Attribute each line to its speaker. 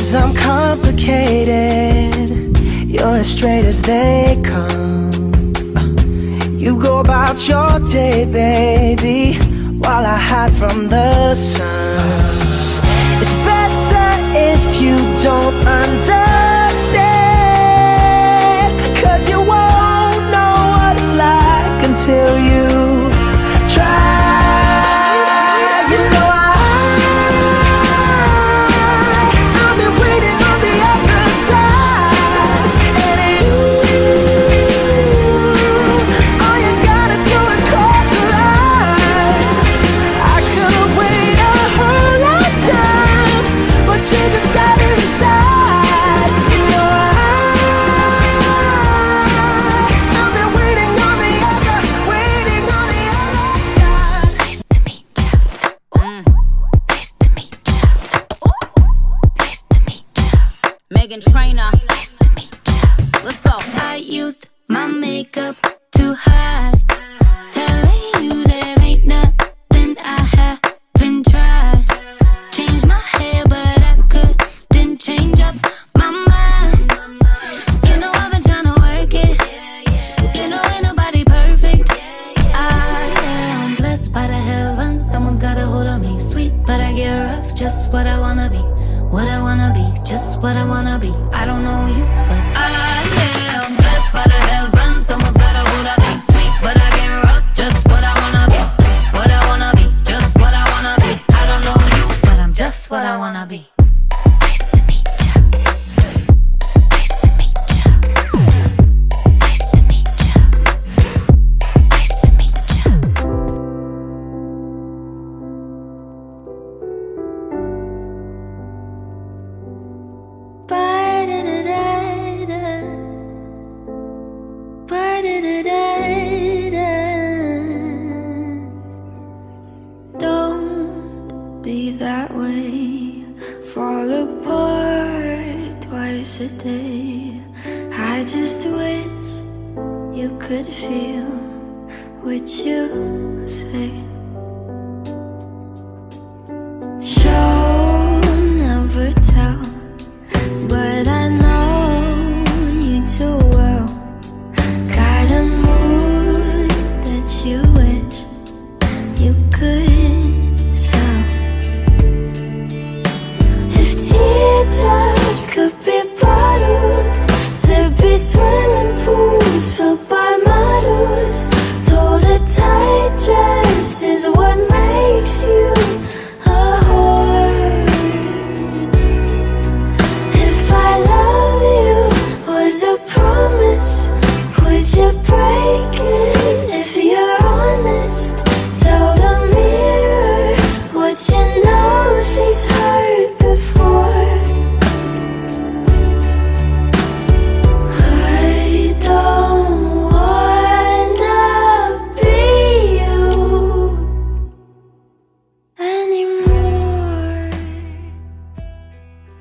Speaker 1: Cause I'm complicated You're as straight as they come. You go about your day, baby While I hide from the sun. It's better if you don't understand
Speaker 2: Meghan Trainor. Nice to meet you. Let's go. I used my makeup to hide. Telling you there ain't nothing I haven't tried. Changed my hair, but I couldn't change up my mind. You know I've been trying to work it. You know ain't nobody perfect. I am blessed by the heavens. Someone's got a hold of me. Sweet, but I get rough. Just what I wanna be what I wanna be, just what I wanna be. I don't know you, but I am blessed by the heavens. Someone's got a hold of me, sweet, but I get rough. Just what I wanna be, what I wanna be, just what I wanna be. I don't know you, but I'm just what I wanna be.
Speaker 3: Be that way. Fall apart twice a day. I just wish you could feel what you say. swear